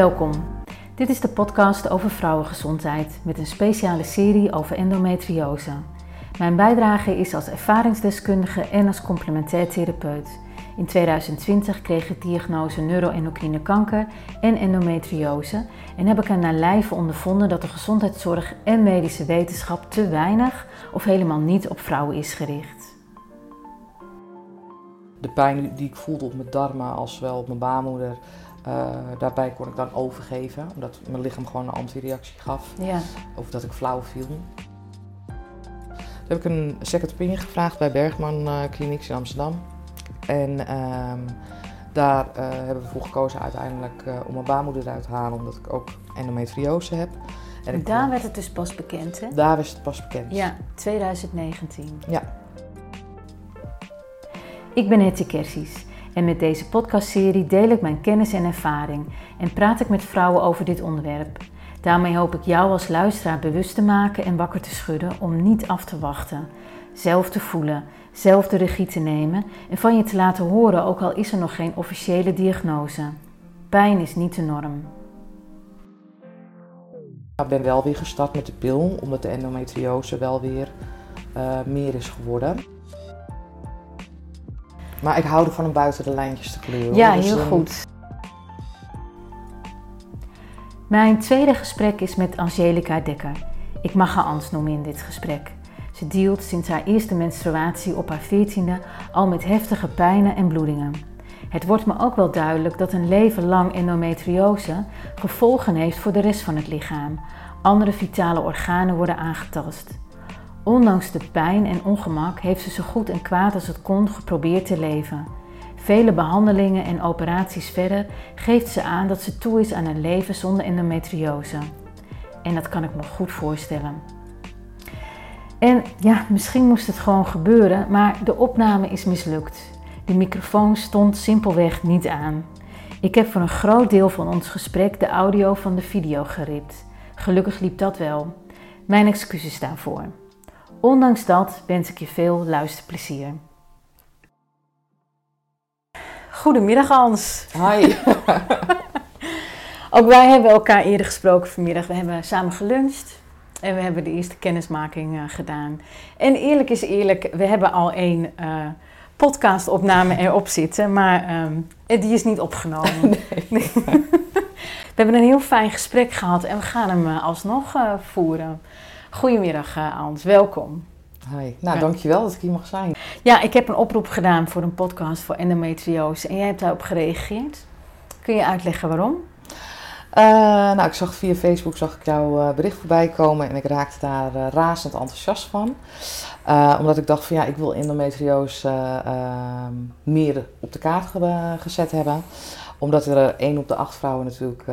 Welkom. Dit is de podcast over vrouwengezondheid met een speciale serie over endometriose. Mijn bijdrage is als ervaringsdeskundige en als complementair therapeut. In 2020 kreeg ik diagnose neuroendocrine kanker en endometriose en heb ik er naar lijve ondervonden dat de gezondheidszorg en medische wetenschap te weinig of helemaal niet op vrouwen is gericht. De pijn die ik voelde op mijn darmen als wel op mijn baarmoeder, uh, daarbij kon ik dan overgeven, omdat mijn lichaam gewoon een antireactie gaf. Ja. Of dat ik flauw viel. Toen heb ik een second opinion gevraagd bij Bergman uh, Klinieks in Amsterdam. En ehm, daar uh, hebben we voor gekozen uiteindelijk om mijn baarmoeder eruit te halen, omdat ik ook endometriose heb. En daar werd het dus pas bekend, hè? Daar werd het pas bekend. Ja, 2019. Ja. Ik ben Hetty Kersies en met deze podcastserie deel ik mijn kennis en ervaring en praat ik met vrouwen over dit onderwerp. Daarmee hoop ik jou als luisteraar bewust te maken en wakker te schudden om niet af te wachten, zelf te voelen, zelf de regie te nemen en van je te laten horen, ook al is er nog geen officiële diagnose. Pijn is niet de norm. Ik ben wel weer gestart met de pil, omdat de endometriose wel weer uh, meer is geworden. Maar ik hou ervan om buiten de lijntjes te kleuren. Ja, dus heel goed. Mijn tweede gesprek is met Angelica Dekker. Ik mag haar Ans noemen in dit gesprek. Ze dealt sinds haar eerste menstruatie op haar veertiende al met heftige pijnen en bloedingen. Het wordt me ook wel duidelijk dat een leven lang endometriose gevolgen heeft voor de rest van het lichaam. Andere vitale organen worden aangetast. Ondanks de pijn en ongemak heeft ze zo goed en kwaad als het kon geprobeerd te leven. Vele behandelingen en operaties verder geeft ze aan dat ze toe is aan een leven zonder endometriose. En dat kan ik me goed voorstellen. En ja, misschien moest het gewoon gebeuren, maar de opname is mislukt. De microfoon stond simpelweg niet aan. Ik heb voor een groot deel van ons gesprek de audio van de video geript. Gelukkig liep dat wel. Mijn excuses daarvoor. Ondanks dat wens ik je veel luisterplezier. Goedemiddag Hans. Hi. Ook wij hebben elkaar eerder gesproken vanmiddag. We hebben samen geluncht. En we hebben de eerste kennismaking uh, gedaan. En eerlijk is eerlijk, we hebben al één uh, podcastopname erop zitten, maar um, die is niet opgenomen. Nee. nee. we hebben een heel fijn gesprek gehad en we gaan hem uh, alsnog voeren. Goedemiddag Hans, welkom. Hi, nou ja. dankjewel dat ik hier mag zijn. Ja, ik heb een oproep gedaan voor een podcast voor endometriose en jij hebt daarop gereageerd. Kun je uitleggen waarom? Uh, nou, ik zag via Facebook zag ik jouw uh, bericht voorbij komen en ik raakte daar uh, razend enthousiast van. omdat ik dacht van ja, ik wil endometriose ehm, meer op de kaart ge gezet hebben. Omdat er één op de acht vrouwen natuurlijk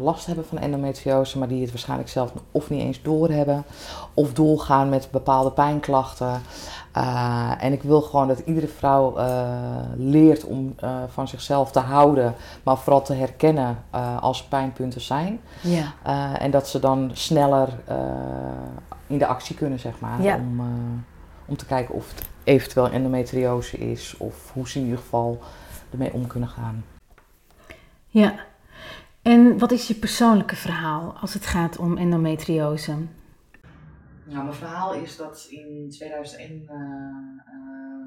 last hebben van endometriose, maar die het waarschijnlijk zelf of niet eens doorhebben. Of doorgaan met bepaalde pijnklachten. Uh, en ik wil gewoon dat iedere vrouw uh, leert om uh, van zichzelf te houden, maar vooral te herkennen als pijnpunten zijn. Ja. en dat ze dan sneller in de actie kunnen, zeg maar. Ja. Om, om te kijken of het eventueel endometriose is of hoe ze in ieder geval ermee om kunnen gaan. Ja. En wat is je persoonlijke verhaal als het gaat om endometriose? Nou, mijn verhaal is dat in 2001 uh, uh,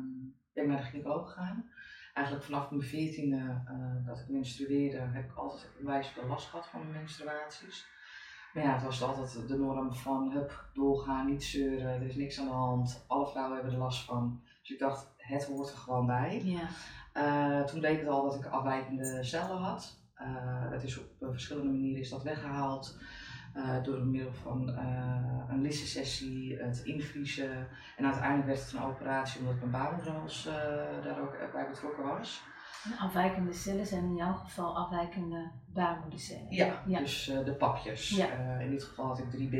ben ik naar de gynaecoloog gegaan. Eigenlijk vanaf mijn veertiende uh, dat ik menstrueerde, heb ik altijd onwijs veel last gehad van mijn menstruaties. Maar ja, het was altijd de norm van hup, doorgaan, niet zeuren, er is niks aan de hand, alle vrouwen hebben er last van. Dus ik dacht, het hoort er gewoon bij. Ja. toen bleek het al dat ik afwijkende cellen had. Het is op verschillende manieren is dat weggehaald. Uh, door middel van uh, een lissensessie, het invriezen. En uiteindelijk werd het een operatie omdat mijn baarmoederhals uh, daar ook bij betrokken was. Afwijkende cellen zijn in jouw geval afwijkende baarmoedercellen. Ja, ja. dus de papjes. Ja. in dit geval had ik 3B.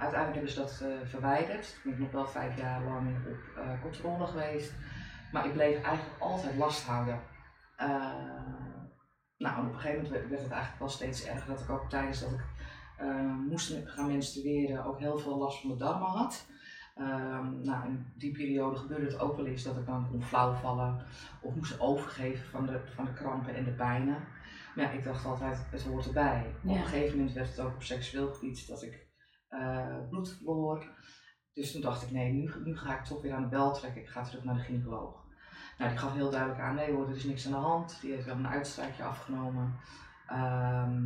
uiteindelijk hebben ze dat verwijderd. Toen ben ik nog wel vijf jaar lang op controle geweest. Maar ik bleef eigenlijk altijd last houden. Nou, op een gegeven moment werd het eigenlijk wel steeds erger dat ik ook tijdens dat ik uh, moest gaan menstrueren ook heel veel last van mijn darmen had. Um, nou, in die periode gebeurde het ook wel eens dat ik dan kon flauwvallen of moest overgeven van de, van de krampen en de pijnen. Maar ja, ik dacht altijd, het hoort erbij. Op een gegeven moment werd het ook op seksueel gebied dat ik eh, bloed verloor. Dus toen dacht ik, nee, nu, nu ga ik toch weer aan de bel trekken. Ik ga terug naar de gynaecoloog. Nou, die gaf heel duidelijk aan, nee hoor, er is niks aan de hand. Die heeft wel een uitstrijkje afgenomen. Ehm,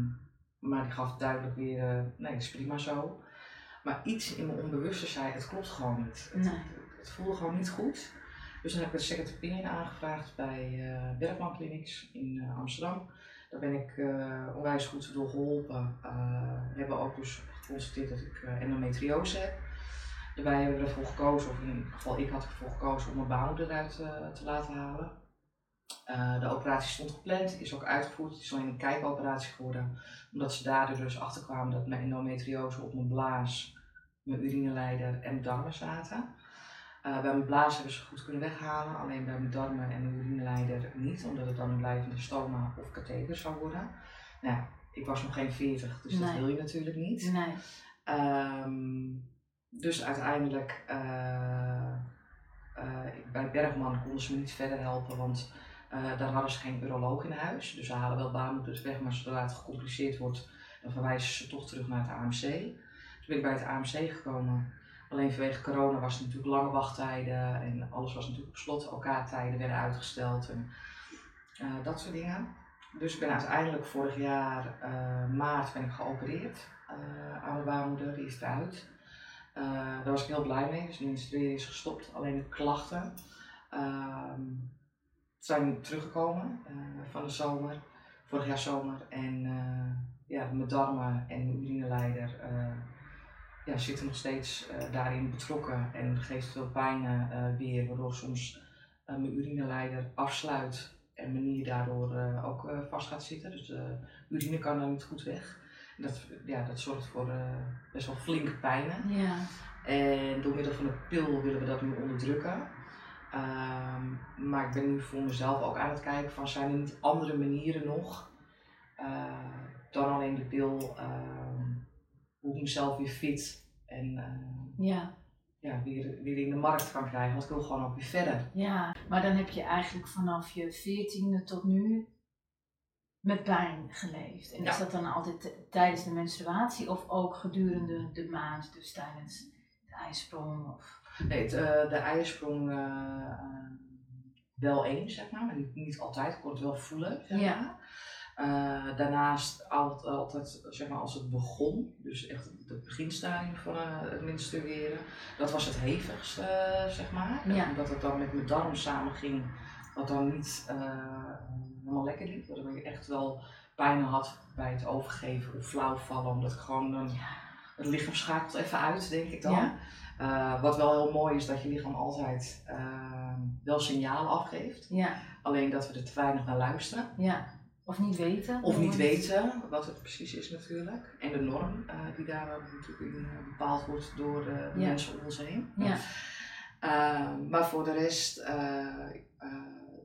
maar die gaf duidelijk weer, eh, nee, het is prima zo. Maar iets in mijn onbewuste zei, het klopt gewoon niet. Het, Nee. het voelde gewoon niet goed. Dus dan heb ik een second opinion aangevraagd bij eh Bergman Clinics in eh, Amsterdam. Daar ben ik onwijs goed door geholpen. Eh, we hebben ook dus geconstateerd dat ik endometriose heb. Daarbij hebben we ervoor gekozen, of in ieder geval ik had ervoor gekozen om mijn baarmoeder eruit eh, te laten halen. Eh, de operatie stond gepland, is ook uitgevoerd. Het is alleen een kijkoperatie geworden. Omdat ze daar dus achter kwamen dat mijn endometriose op mijn blaas, mijn urineleider en mijn darmen zaten. Eh, bij mijn blaas hebben ze goed kunnen weghalen, alleen bij mijn darmen en mijn urineleider niet, omdat het dan een blijvende stoma of katheter zou worden. Nou, ik was nog geen 40, dus dat wil je natuurlijk niet. Nee. Ehm, dus uiteindelijk eh, eh, bij Bergman konden ze me niet verder helpen, want eh, daar hadden ze geen uroloog in huis. Dus ze halen wel baarmoeders weg, maar zodra het gecompliceerd wordt, dan verwijzen ze toch terug naar het AMC. Toen ben ik bij het AMC gekomen. Alleen vanwege corona was het natuurlijk lange wachttijden en alles was natuurlijk op slot. OK-tijden werden uitgesteld en dat soort dingen. Dus ik ben uiteindelijk vorig jaar maart ben ik geopereerd eh, aan mijn baarmoeder, die is eruit. Eh, daar was ik heel blij mee, dus de menstrueren is gestopt. Alleen de klachten ehm, zijn teruggekomen eh, van de zomer, vorig jaar zomer. En eh, ja, mijn darmen en mijn urineleider ja, zitten nog steeds daarin betrokken en geeft veel pijn weer, waardoor soms mijn urineleider afsluit en mijn nier daardoor ook vast gaat zitten. Dus de urine kan dan niet goed weg. Dat, ja, dat zorgt voor eh, best wel flinke pijnen. Ja. En door middel van een pil willen we dat nu onderdrukken. Ehm, maar ik ben nu voor mezelf ook aan het kijken van zijn er niet andere manieren nog eh, dan alleen de pil, ehm, hoe ik mezelf weer fit en eh, Ja. ja, weer, weer in de markt kan krijgen. Want ik wil gewoon ook weer verder. Ja. Maar dan heb je eigenlijk vanaf je veertiende tot nu met pijn geleefd. En is dat dan altijd tijdens de menstruatie of ook gedurende de maand, dus tijdens de ijsprong? Of... Nee, het, eh, de eiersprong eh, eh, wel eens, zeg maar, maar niet, niet altijd. Ik kon het wel voelen, zeg Ja. Eh, daarnaast altijd, altijd, zeg maar, als het begon, dus echt het beginstadium van eh, het menstrueren, dat was het hevigste, zeg maar. Ja. Omdat het dan met mijn darm samenging, wat dan niet helemaal lekker liep. Waardoor ik echt wel pijn had bij het overgeven of flauw vallen, omdat ik gewoon dan het lichaam schakelt even uit, denk ik dan. Ja. Eh, wat wel heel mooi is, dat je lichaam altijd eh, wel signalen afgeeft. Ja. Alleen dat we er te weinig naar luisteren. Ja. Of niet weten. Of niet weten wat het precies is natuurlijk. En de norm eh, die daar natuurlijk in eh, bepaald wordt door de Ja. mensen om ons heen. Ja. Eh, maar voor de rest,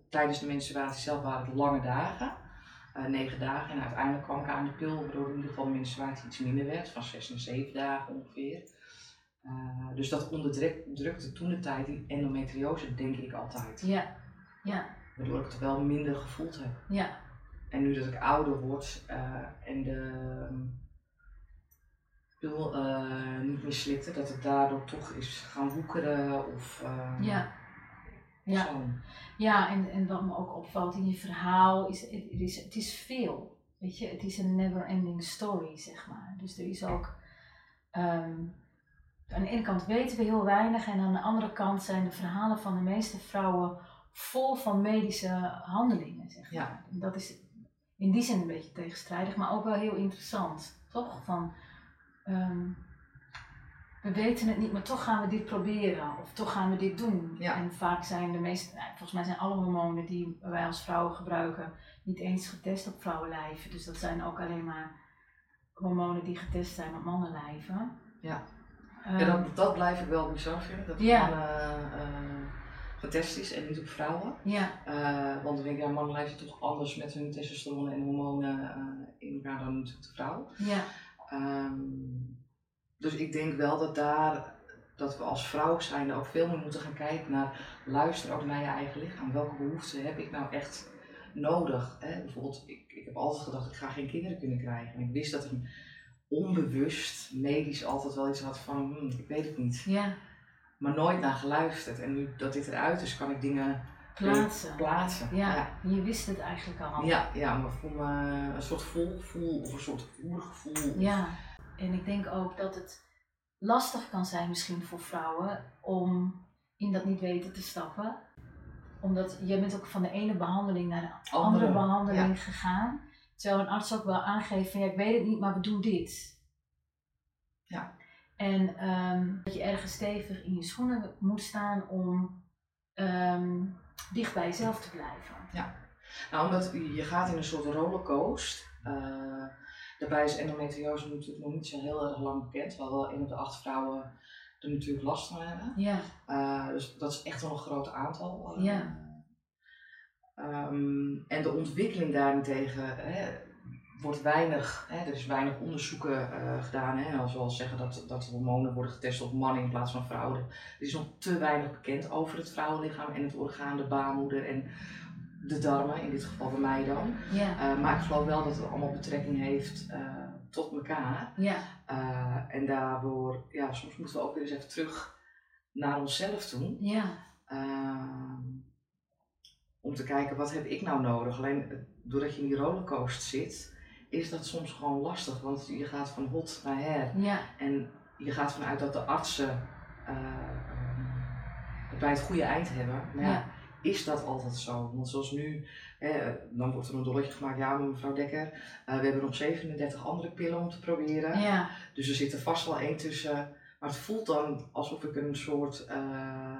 tijdens de menstruatie zelf waren het lange dagen. eh, negen dagen. En uiteindelijk kwam ik aan de pil, waardoor in ieder geval de menstruatie iets minder werd. Van zes naar zeven dagen ongeveer. Eh, dus dat onderdrukte toen de tijd die endometriose, denk ik altijd. Ja. Ja. Waardoor ik het wel minder gevoeld heb. Ja. En nu dat ik ouder word eh, en de pil niet meer slikte, dat het daardoor toch is gaan woekeren of Ja. Ja. Ja, en, en wat me ook opvalt in je verhaal is, het is, het is veel. Weet je, het is een never ending story, zeg maar. Dus er is ook, ehm, aan de ene kant weten we heel weinig en aan de andere kant zijn de verhalen van de meeste vrouwen vol van medische handelingen, zeg maar. Ja. En dat is in die zin een beetje tegenstrijdig, maar ook wel heel interessant, toch? Van, ehm, we weten het niet, maar toch gaan we dit proberen. Of toch gaan we dit doen. Ja. En vaak zijn de meeste, nou, volgens mij zijn alle hormonen die wij als vrouwen gebruiken, niet eens getest op vrouwenlijven. Dus dat zijn ook alleen maar hormonen die getest zijn op mannenlijven. Ja. Ehm, En dat, dat blijf ik wel bizar vinden, dat het Ja. eh, getest is en niet op vrouwen. ja, Eh, want dan denk ik, ja, mannen lijven toch anders met hun testosteron en hormonen eh, in elkaar dan natuurlijk de vrouw. ja, Ehm, dus ik denk wel dat daar, dat we als vrouw zijn ook veel meer moeten gaan kijken naar, luister ook naar je eigen lichaam. Welke behoeften heb ik nou echt nodig. Hè? Bijvoorbeeld, ik, ik heb altijd gedacht, ik ga geen kinderen kunnen krijgen. En ik wist dat ik onbewust, medisch altijd wel iets had van, hm, ik weet het niet. Ja, Maar nooit naar geluisterd. En nu dat dit eruit is, kan ik dingen plaatsen. plaatsen. Ja, ja. je wist het eigenlijk al. Ja, ja, maar voor me een soort volgevoel of een soort oergevoel. Ja, en ik denk ook dat het lastig kan zijn misschien voor vrouwen om in dat niet weten te stappen. Omdat je bent ook van de ene behandeling naar de andere, Andere, behandeling gegaan. Terwijl een arts ook wel aangeeft van ja, ik weet het niet, maar we doen dit. Ja. En ehm, dat je ergens stevig in je schoenen moet staan om ehm, dicht bij jezelf te blijven. Nou, omdat je gaat in een soort rollercoaster. Eh, daarbij is endometriose natuurlijk nog niet zo heel erg lang bekend. Terwijl wel een op de acht vrouwen er natuurlijk last van hebben. Ja, Eh, dus dat is echt wel een groot aantal. eh. Ja. Ehm, en de ontwikkeling daarentegen hè, wordt weinig, hè, er is weinig onderzoeken eh, gedaan. Hè, als we al zeggen dat, dat hormonen worden getest op mannen in plaats van vrouwen. Er is nog te weinig bekend over het vrouwenlichaam en het orgaan, de baarmoeder en de darmen, in dit geval bij mij dan. ja, Eh, maar ik geloof wel dat het allemaal betrekking heeft eh, tot elkaar. ja, Eh, en daardoor, ja, soms moeten we ook weer eens even terug naar onszelf toe. ja, om te kijken, wat heb ik nou nodig? Alleen doordat je in die rollercoaster zit, is dat soms gewoon lastig. Want je gaat van hot naar her. ja, En je gaat vanuit dat de artsen eh, ehm, het bij het goede eind hebben. Maar ja, is dat altijd zo? Want zoals nu, eh, dan wordt er een dolletje gemaakt. Ja, maar mevrouw Dekker, eh, we hebben nog 37 andere pillen om te proberen. ja, Dus er zit er vast wel één tussen. Maar het voelt dan alsof ik een soort, eh,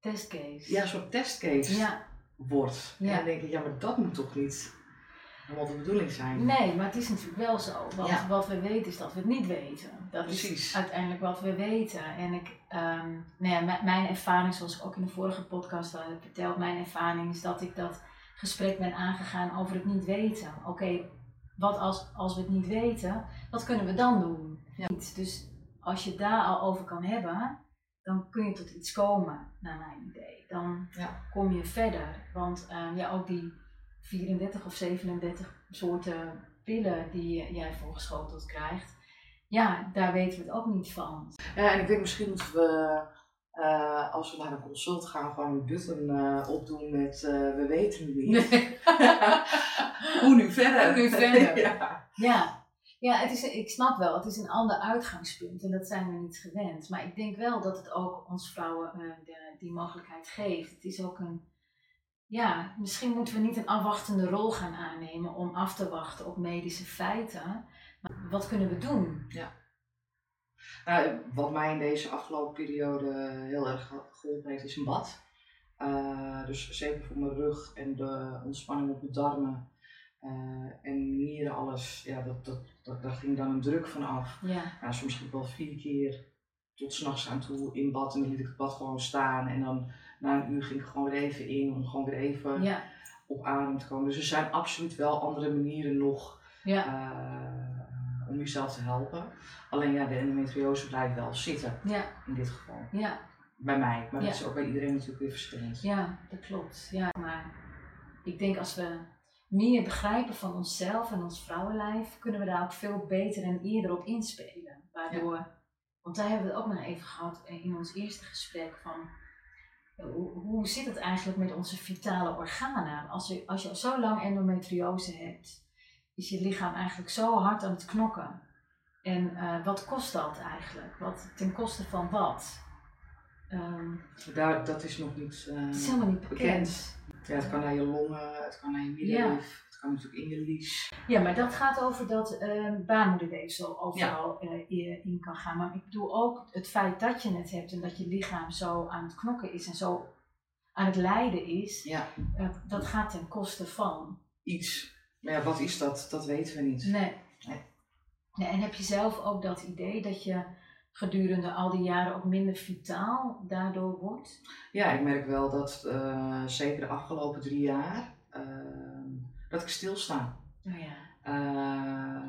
testcase. ja, een soort testcase ja. word. Ja. En dan denk ik, ja, maar dat moet toch niet helemaal de bedoeling zijn? Nee, maar het is natuurlijk wel zo. Want Ja. wat we weten is dat we het niet weten. Dat is Precies. uiteindelijk wat we weten. En ik, ehm, nou ja, mijn ervaring, zoals ik ook in de vorige podcast al heb verteld, mijn ervaring is dat ik dat gesprek ben aangegaan over het niet weten. Oké, wat als, als we het niet weten, wat kunnen we dan doen? Ja. Dus als je daar al over kan hebben, dan kun je tot iets komen, naar mijn idee. Dan Ja. kom je verder. Want ehm, ja, ook die 34 of 37 soorten pillen die jij voorgeschoteld krijgt, ja, daar weten we het ook niet van. Ja, en ik denk misschien moeten we, eh, als we naar een consult gaan, gewoon een button eh, opdoen met eh, we weten het niet. Hoe nu verder? Hoe nu verder? ja. Ja, ja het is, ik snap wel, het is een ander uitgangspunt en dat zijn we niet gewend. Maar ik denk wel dat het ook ons vrouwen de, die mogelijkheid geeft. Het is ook een, ja, misschien moeten we niet een afwachtende rol gaan aannemen om af te wachten op medische feiten. Wat kunnen we doen? Nou, wat mij in deze afgelopen periode heel erg ge- geholpen heeft, is een bad. Eh, dus zeker voor mijn rug en de ontspanning op mijn darmen eh, en nieren, alles. Ja, dat, dat, dat, daar ging dan een druk van af. Ja, Ja, soms ging ik wel vier keer tot s'nachts aan toe in bad en dan liet ik het bad gewoon staan. En dan na een uur ging ik gewoon weer even in om gewoon weer even ja, op adem te komen. Dus er zijn absoluut wel andere manieren nog ja, eh, om jezelf te helpen. Alleen ja, de endometriose blijft wel zitten ja, in dit geval. ja. Bij mij, maar Ja. dat is ook bij iedereen natuurlijk weer verschillend. Ja, dat klopt. Ja, maar ik denk als we meer begrijpen van onszelf en ons vrouwenlijf, kunnen we daar ook veel beter en eerder op inspelen. Waardoor, want daar hebben we het ook nog even gehad in ons eerste gesprek van eh, hoe, zit het eigenlijk met onze vitale organen? Als je, als je zo lang endometriose hebt, is je lichaam eigenlijk zo hard aan het knokken. En eh, wat kost dat eigenlijk? Wat, ten koste van wat? Ehm, Daar, dat is nog niet eh, het is helemaal niet bekend. bekend. Ja, het kan naar je longen, het kan naar je middenrif, het kan natuurlijk in je lies. Ja, maar dat gaat over dat eh baarmoederweefsel overal eh, in kan gaan. Maar ik bedoel ook het feit dat je het hebt en dat je lichaam zo aan het knokken is en zo aan het lijden is, Ja, dat gaat ten koste van. iets. Maar ja, wat is dat? Dat weten we niet. Nee. Nee. nee. En heb je zelf ook dat idee dat je gedurende al die jaren ook minder vitaal daardoor wordt? Ja, ik merk wel dat eh, zeker de afgelopen drie jaar eh, dat ik stilsta. Oh ja. Eh,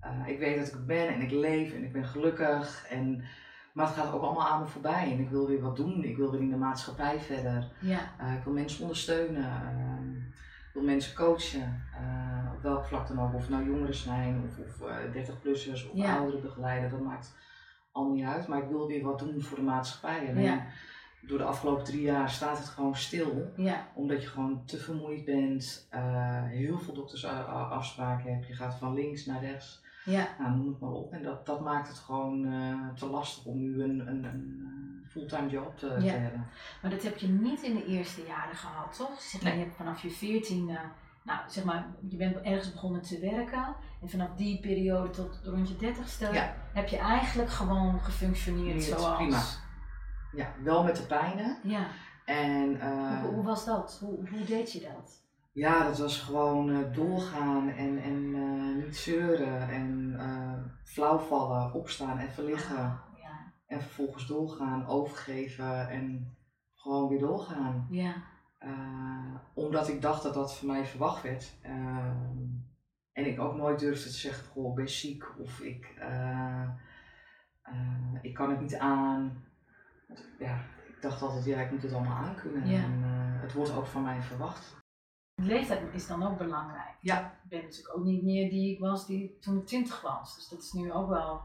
eh, ik weet dat ik ben en ik leef en ik ben gelukkig. En, maar het gaat ook allemaal aan me voorbij. En ik wil weer wat doen. Ik wil weer in de maatschappij verder. Ja, ik wil mensen ondersteunen. Eh, wil mensen coachen, uh, op welk vlak dan ook. Of nou jongeren zijn, of, of 30-plussers, of ouderen begeleiden. Dat maakt al niet uit. Maar ik wil weer wat doen voor de maatschappij. En ja. door de afgelopen drie jaar staat het gewoon stil. Ja. Omdat je gewoon te vermoeid bent. heel veel doktersafspraken hebt. Je gaat van links naar rechts. Ja. Nou, noem het maar op. En dat, dat maakt het gewoon te lastig om nu een, een, een eh, fulltime job te, ja. hebben. Maar dat heb je niet in de eerste jaren gehad, toch? Zeg maar, nee. Je hebt vanaf je veertiende, nou zeg maar, je bent ergens begonnen te werken. En vanaf die periode tot rond je dertigste ja. heb je eigenlijk gewoon gefunctioneerd zoals... prima. Ja, wel met de pijnen. Ja. En, uh, hoe, hoe, was dat? Hoe, hoe deed je dat? Ja, dat was gewoon uh, doorgaan en, en uh, niet zeuren en uh, flauwvallen, opstaan en verliggen. En vervolgens doorgaan, overgeven en gewoon weer doorgaan. Ja. omdat ik dacht dat dat van mij verwacht werd. en ik ook nooit durfde te zeggen, goh, ik ben ziek of ik, ik kan het niet aan. Ja, ik dacht altijd, ja, ik moet het allemaal aankunnen. Ja. En het wordt ook van mij verwacht. Leeftijd is dan ook belangrijk. Ja. Ik ben natuurlijk ook niet meer die ik was die toen ik twintig was. Dus dat is nu ook wel,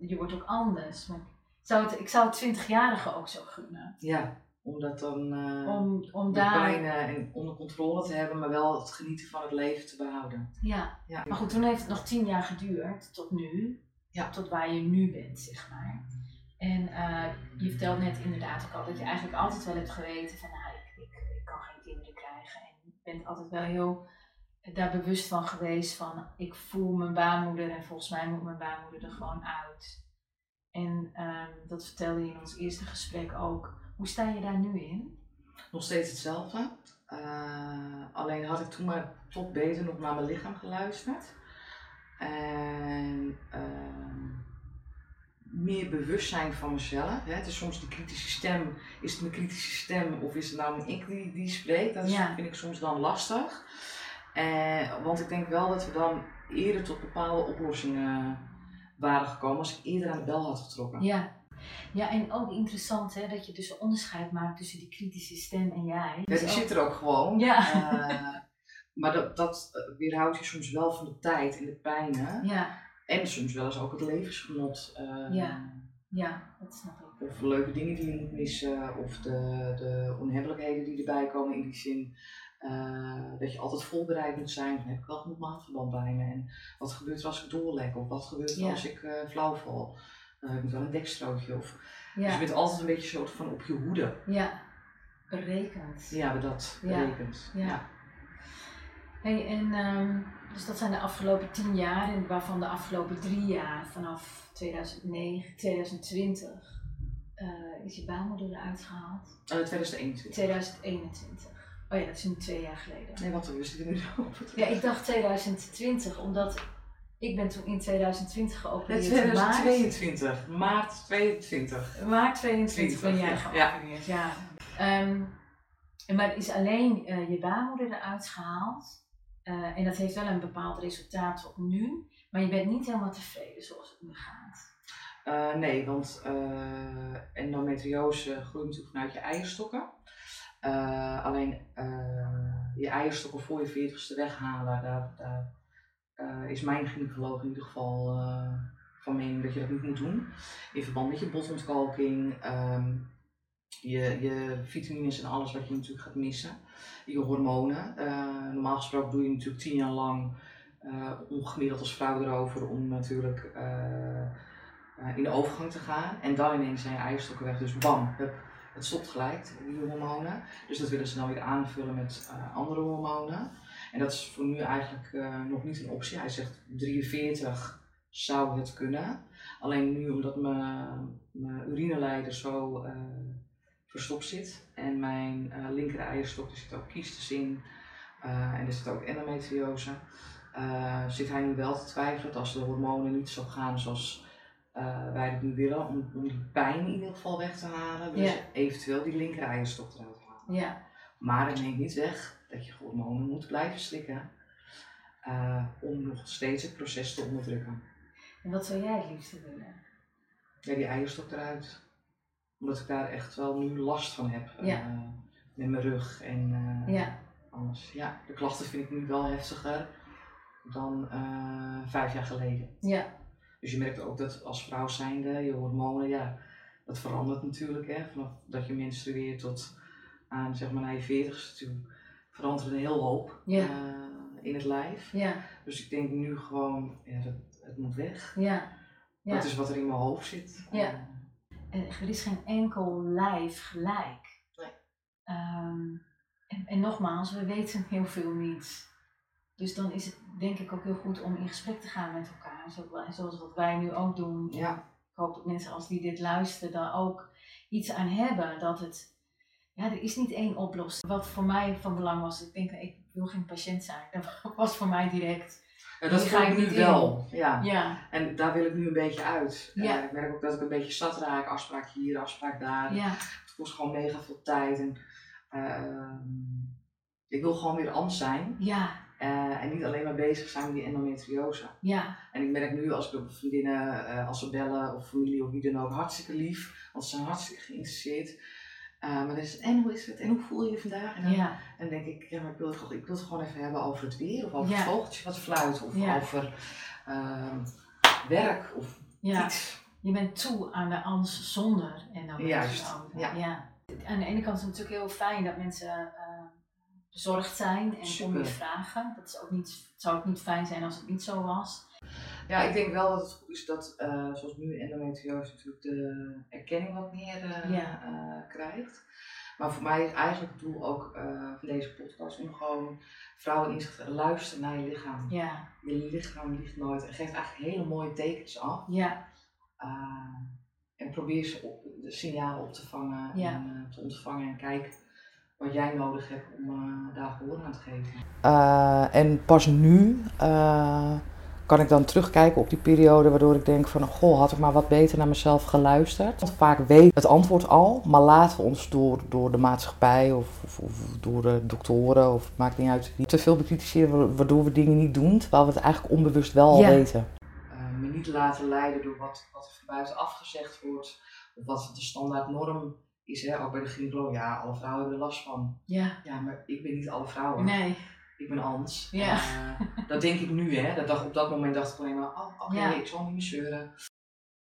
je wordt ook anders. Maar zou het, ik zou het twintigjarige ook zo gunnen. Ja, om dat dan uh, om, om daar... bijna en onder controle te hebben, maar wel het genieten van het leven te behouden. Ja. ja. Maar goed, toen heeft het nog tien jaar geduurd tot nu. Ja. Tot waar je nu bent, zeg maar. En uh, je vertelt net inderdaad ook al dat je eigenlijk altijd wel hebt geweten van, nou, ik, ik, ik kan geen kinderen krijgen. En ben altijd wel heel daar bewust van geweest van ik voel mijn baarmoeder en volgens mij moet mijn baarmoeder er gewoon uit. En um, dat vertelde je in ons eerste gesprek ook. Hoe sta je daar nu in? Nog steeds hetzelfde. Uh, alleen had ik toen maar tot beter nog naar mijn lichaam geluisterd. En uh, meer bewustzijn van mezelf. Hè. Het is soms de kritische stem. Is het mijn kritische stem of is het nou ik die, die spreekt? Dat is, vind ik soms dan lastig. Eh, want ik denk wel dat we dan eerder tot bepaalde oplossingen waren gekomen als ik eerder aan de bel had getrokken. Ja, ja, en ook interessant hè, dat je dus een onderscheid maakt tussen die kritische stem en jij. Ja, die zit er ook gewoon. Ja. Uh, maar dat, dat weerhoudt je soms wel van de tijd en de pijnen. Ja. En soms wel eens ook het levensgenot. Uh, ja. ja, dat snap ik. Of leuke dingen die je moet missen, of de, de onhebbelijkheden die erbij komen in die zin. Uh, dat je altijd voorbereid moet zijn. Van, heb ik wel genoeg maandverband bij me? En wat gebeurt er als ik doorlek? Of wat gebeurt er ja. als ik uh, flauw val? Uh, ik moet wel een dekstrootje. Of... Ja. Dus je bent altijd een beetje soort van op je hoede. Ja, berekend. Ja, dat berekend. Ja. ja. Hey, en um, dus dat zijn de afgelopen tien jaar, en waarvan de afgelopen drie jaar, vanaf 2009, 2020, uh, is je baarmoeder eruit gehaald? Uh, 2021. 2021. Oh ja, dat is nu twee jaar geleden. Nee, wat ik er nu over? Ja, ik dacht 2020, omdat ik ben toen in 2020 geopereerd. 2022, maart, maart 22. Maart 22 ben jij geopereerd, ja. ja. Um, maar is alleen uh, je baarmoeder eruit gehaald. Uh, en dat heeft wel een bepaald resultaat tot nu. Maar je bent niet helemaal tevreden zoals het nu gaat. Uh, nee, want endometriose groeit natuurlijk vanuit je eierstokken. Alleen je eierstokken voor je veertigste weghalen, daar, daar is mijn gynaecoloog in ieder geval van mening dat je dat niet moet doen. In verband met je botontkalking, um, je, je vitamines en alles wat je natuurlijk gaat missen. Je hormonen. Normaal gesproken doe je natuurlijk tien jaar lang uh, ongemiddeld als vrouw erover om natuurlijk in de overgang te gaan. En dan ineens zijn je eierstokken weg. Dus bam, het stopt gelijk, die hormonen. Dus dat willen ze dan weer aanvullen met andere hormonen. En dat is voor nu eigenlijk nog niet een optie. Hij zegt 43 zou het kunnen. Alleen nu omdat mijn, mijn urineleider zo verstopt zit. En mijn uh, linker eierstok, er zit ook kiestes in. En er zit ook endometriose. Zit hij nu wel te twijfelen dat als de hormonen niet zo gaan zoals wij het nu willen, om, om die pijn in ieder geval weg te halen, dus ja. eventueel die linker eierstok eruit halen. Ja. Maar dat neemt niet weg dat je hormonen moet blijven slikken om nog steeds het proces te onderdrukken. En wat zou jij het liefste willen? Ja, die eierstok eruit omdat ik daar echt wel nu last van heb. Ja. Uh, met mijn rug en uh, ja. Anders. Ja, de klachten vind ik nu wel heftiger dan eh, vijf jaar geleden. Ja. Dus je merkt ook dat als vrouw zijnde, je hormonen, ja, dat verandert natuurlijk. Hè, vanaf dat je menstrueert tot aan zeg maar naar je veertigste toe verandert er een heel hoop Ja. eh, in het lijf. Ja. Dus ik denk nu gewoon, ja, dat, het moet weg. Ja. Ja. Dat is wat er in mijn hoofd zit. Ja. Eh, er is geen enkel lijf gelijk. Nee. Ehm, en, en nogmaals, we weten heel veel niet. Dus dan is het denk ik ook heel goed om in gesprek te gaan met elkaar. Zo- Zoals wat wij nu ook doen. ja. Ik hoop dat mensen als die dit luisteren daar ook iets aan hebben. Dat het, ja, er is niet één oplossing. Wat voor mij van belang was, ik denk, ik wil geen patiënt zijn. Dat was voor mij direct. Ja, dat ga ik nu in. wel. Ja. Ja, En daar wil ik nu een beetje uit. Ja. Eh, ik merk ook dat ik een beetje zat raak. Afspraak hier, afspraak daar. ja, Het kost gewoon mega veel tijd. En, ehm, ik wil gewoon weer anders zijn. ja, Eh, en niet alleen maar bezig zijn met die endometriose. ja, En ik merk nu als ik op vriendinnen, eh, als ze bellen of familie of wie dan ook, hartstikke lief. Want ze zijn hartstikke geïnteresseerd. Eh, maar dan is het, en hoe is het? En hoe voel je je vandaag? En dan, ja, en dan denk ik, ja, maar ik wil, het, gewoon- ik wil het gewoon even hebben over het weer. Of over Ja. het vogeltje wat fluit. Of Ja. over ehm, werk. Of iets. Je bent toe aan de angst zonder en dan Juist, ja. ja. Aan de ene kant is het natuurlijk heel fijn dat mensen bezorgd zijn en Super. om je vragen. Dat is ook niet, het zou ook niet fijn zijn als het niet zo was. Ja, ik denk wel dat het goed is dat, eh, zoals nu endometriose natuurlijk de erkenning wat meer eh, Ja. eh, krijgt. Maar voor mij is eigenlijk het doel ook van deze podcast om gewoon vrouwen inzicht te luisteren naar je lichaam. Ja, Je lichaam liegt nooit en geeft eigenlijk hele mooie tekens af. ja, en probeer ze op, de signalen op te vangen Ja. en te ontvangen en kijk wat jij nodig hebt om eh, daar gehoor aan te geven. en pas nu eh, kan ik dan terugkijken op die periode waardoor ik denk van goh, had ik maar wat beter naar mezelf geluisterd. Want vaak weet het antwoord al, maar laten we ons door, door de maatschappij of, of, of door de doktoren of het maakt niet uit wie te veel bekritiseren waardoor we dingen niet doen, terwijl we het eigenlijk onbewust wel al Ja. weten. Eh, me niet laten leiden door wat, wat er van buiten afgezegd wordt of wat de standaard norm is, hè? ook bij de gynaecoloog. Ja, alle vrouwen hebben er last van. ja. Ja, maar ik ben niet alle vrouwen. Nee, Ik ben Ans. Ja. Eh, dat denk ik nu, hè. Dat dacht, op dat moment dacht ik alleen maar, oh, oké, Ja. ik zal niet meer zeuren.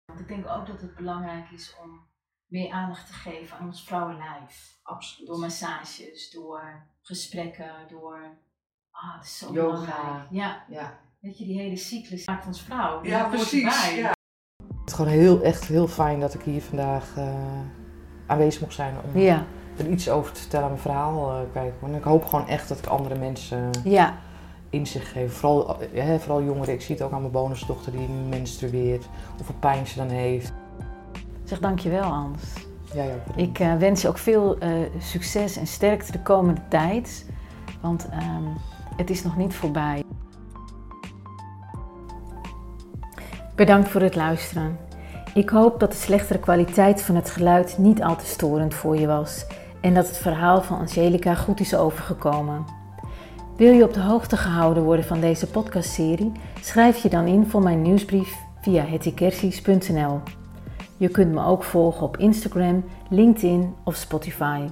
want ik denk ook dat het belangrijk is om meer aandacht te geven aan ons vrouwenlijf. Absoluut. Door massages, door gesprekken, door... Ah, het is zo Yoga. belangrijk. Ja, Ja, weet je, die hele cyclus maakt ons vrouw. ja Dat precies. Ja. Het is gewoon heel, echt heel fijn dat ik hier vandaag eh, aanwezig mocht zijn om Ja, er iets over te vertellen aan mijn verhaal eh. En ik hoop gewoon echt dat ik andere mensen ja, inzicht geef. Vooral, eh, hè, vooral jongeren. Ik zie het ook aan mijn bonusdochter die menstrueert. Hoeveel pijn ze dan heeft. zeg dankjewel Ans. Jij ook. Ik eh, wens je ook veel eh, succes en sterkte de komende tijd. Want ehm, het is nog niet voorbij. Bedankt voor het luisteren. Ik hoop dat de slechtere kwaliteit van het geluid niet al te storend voor je was. En dat het verhaal van Angelica goed is overgekomen. Wil je op de hoogte gehouden worden van deze podcastserie? Schrijf je dan in voor mijn nieuwsbrief via hettykersies.nl. Je kunt me ook volgen op Instagram, LinkedIn of Spotify.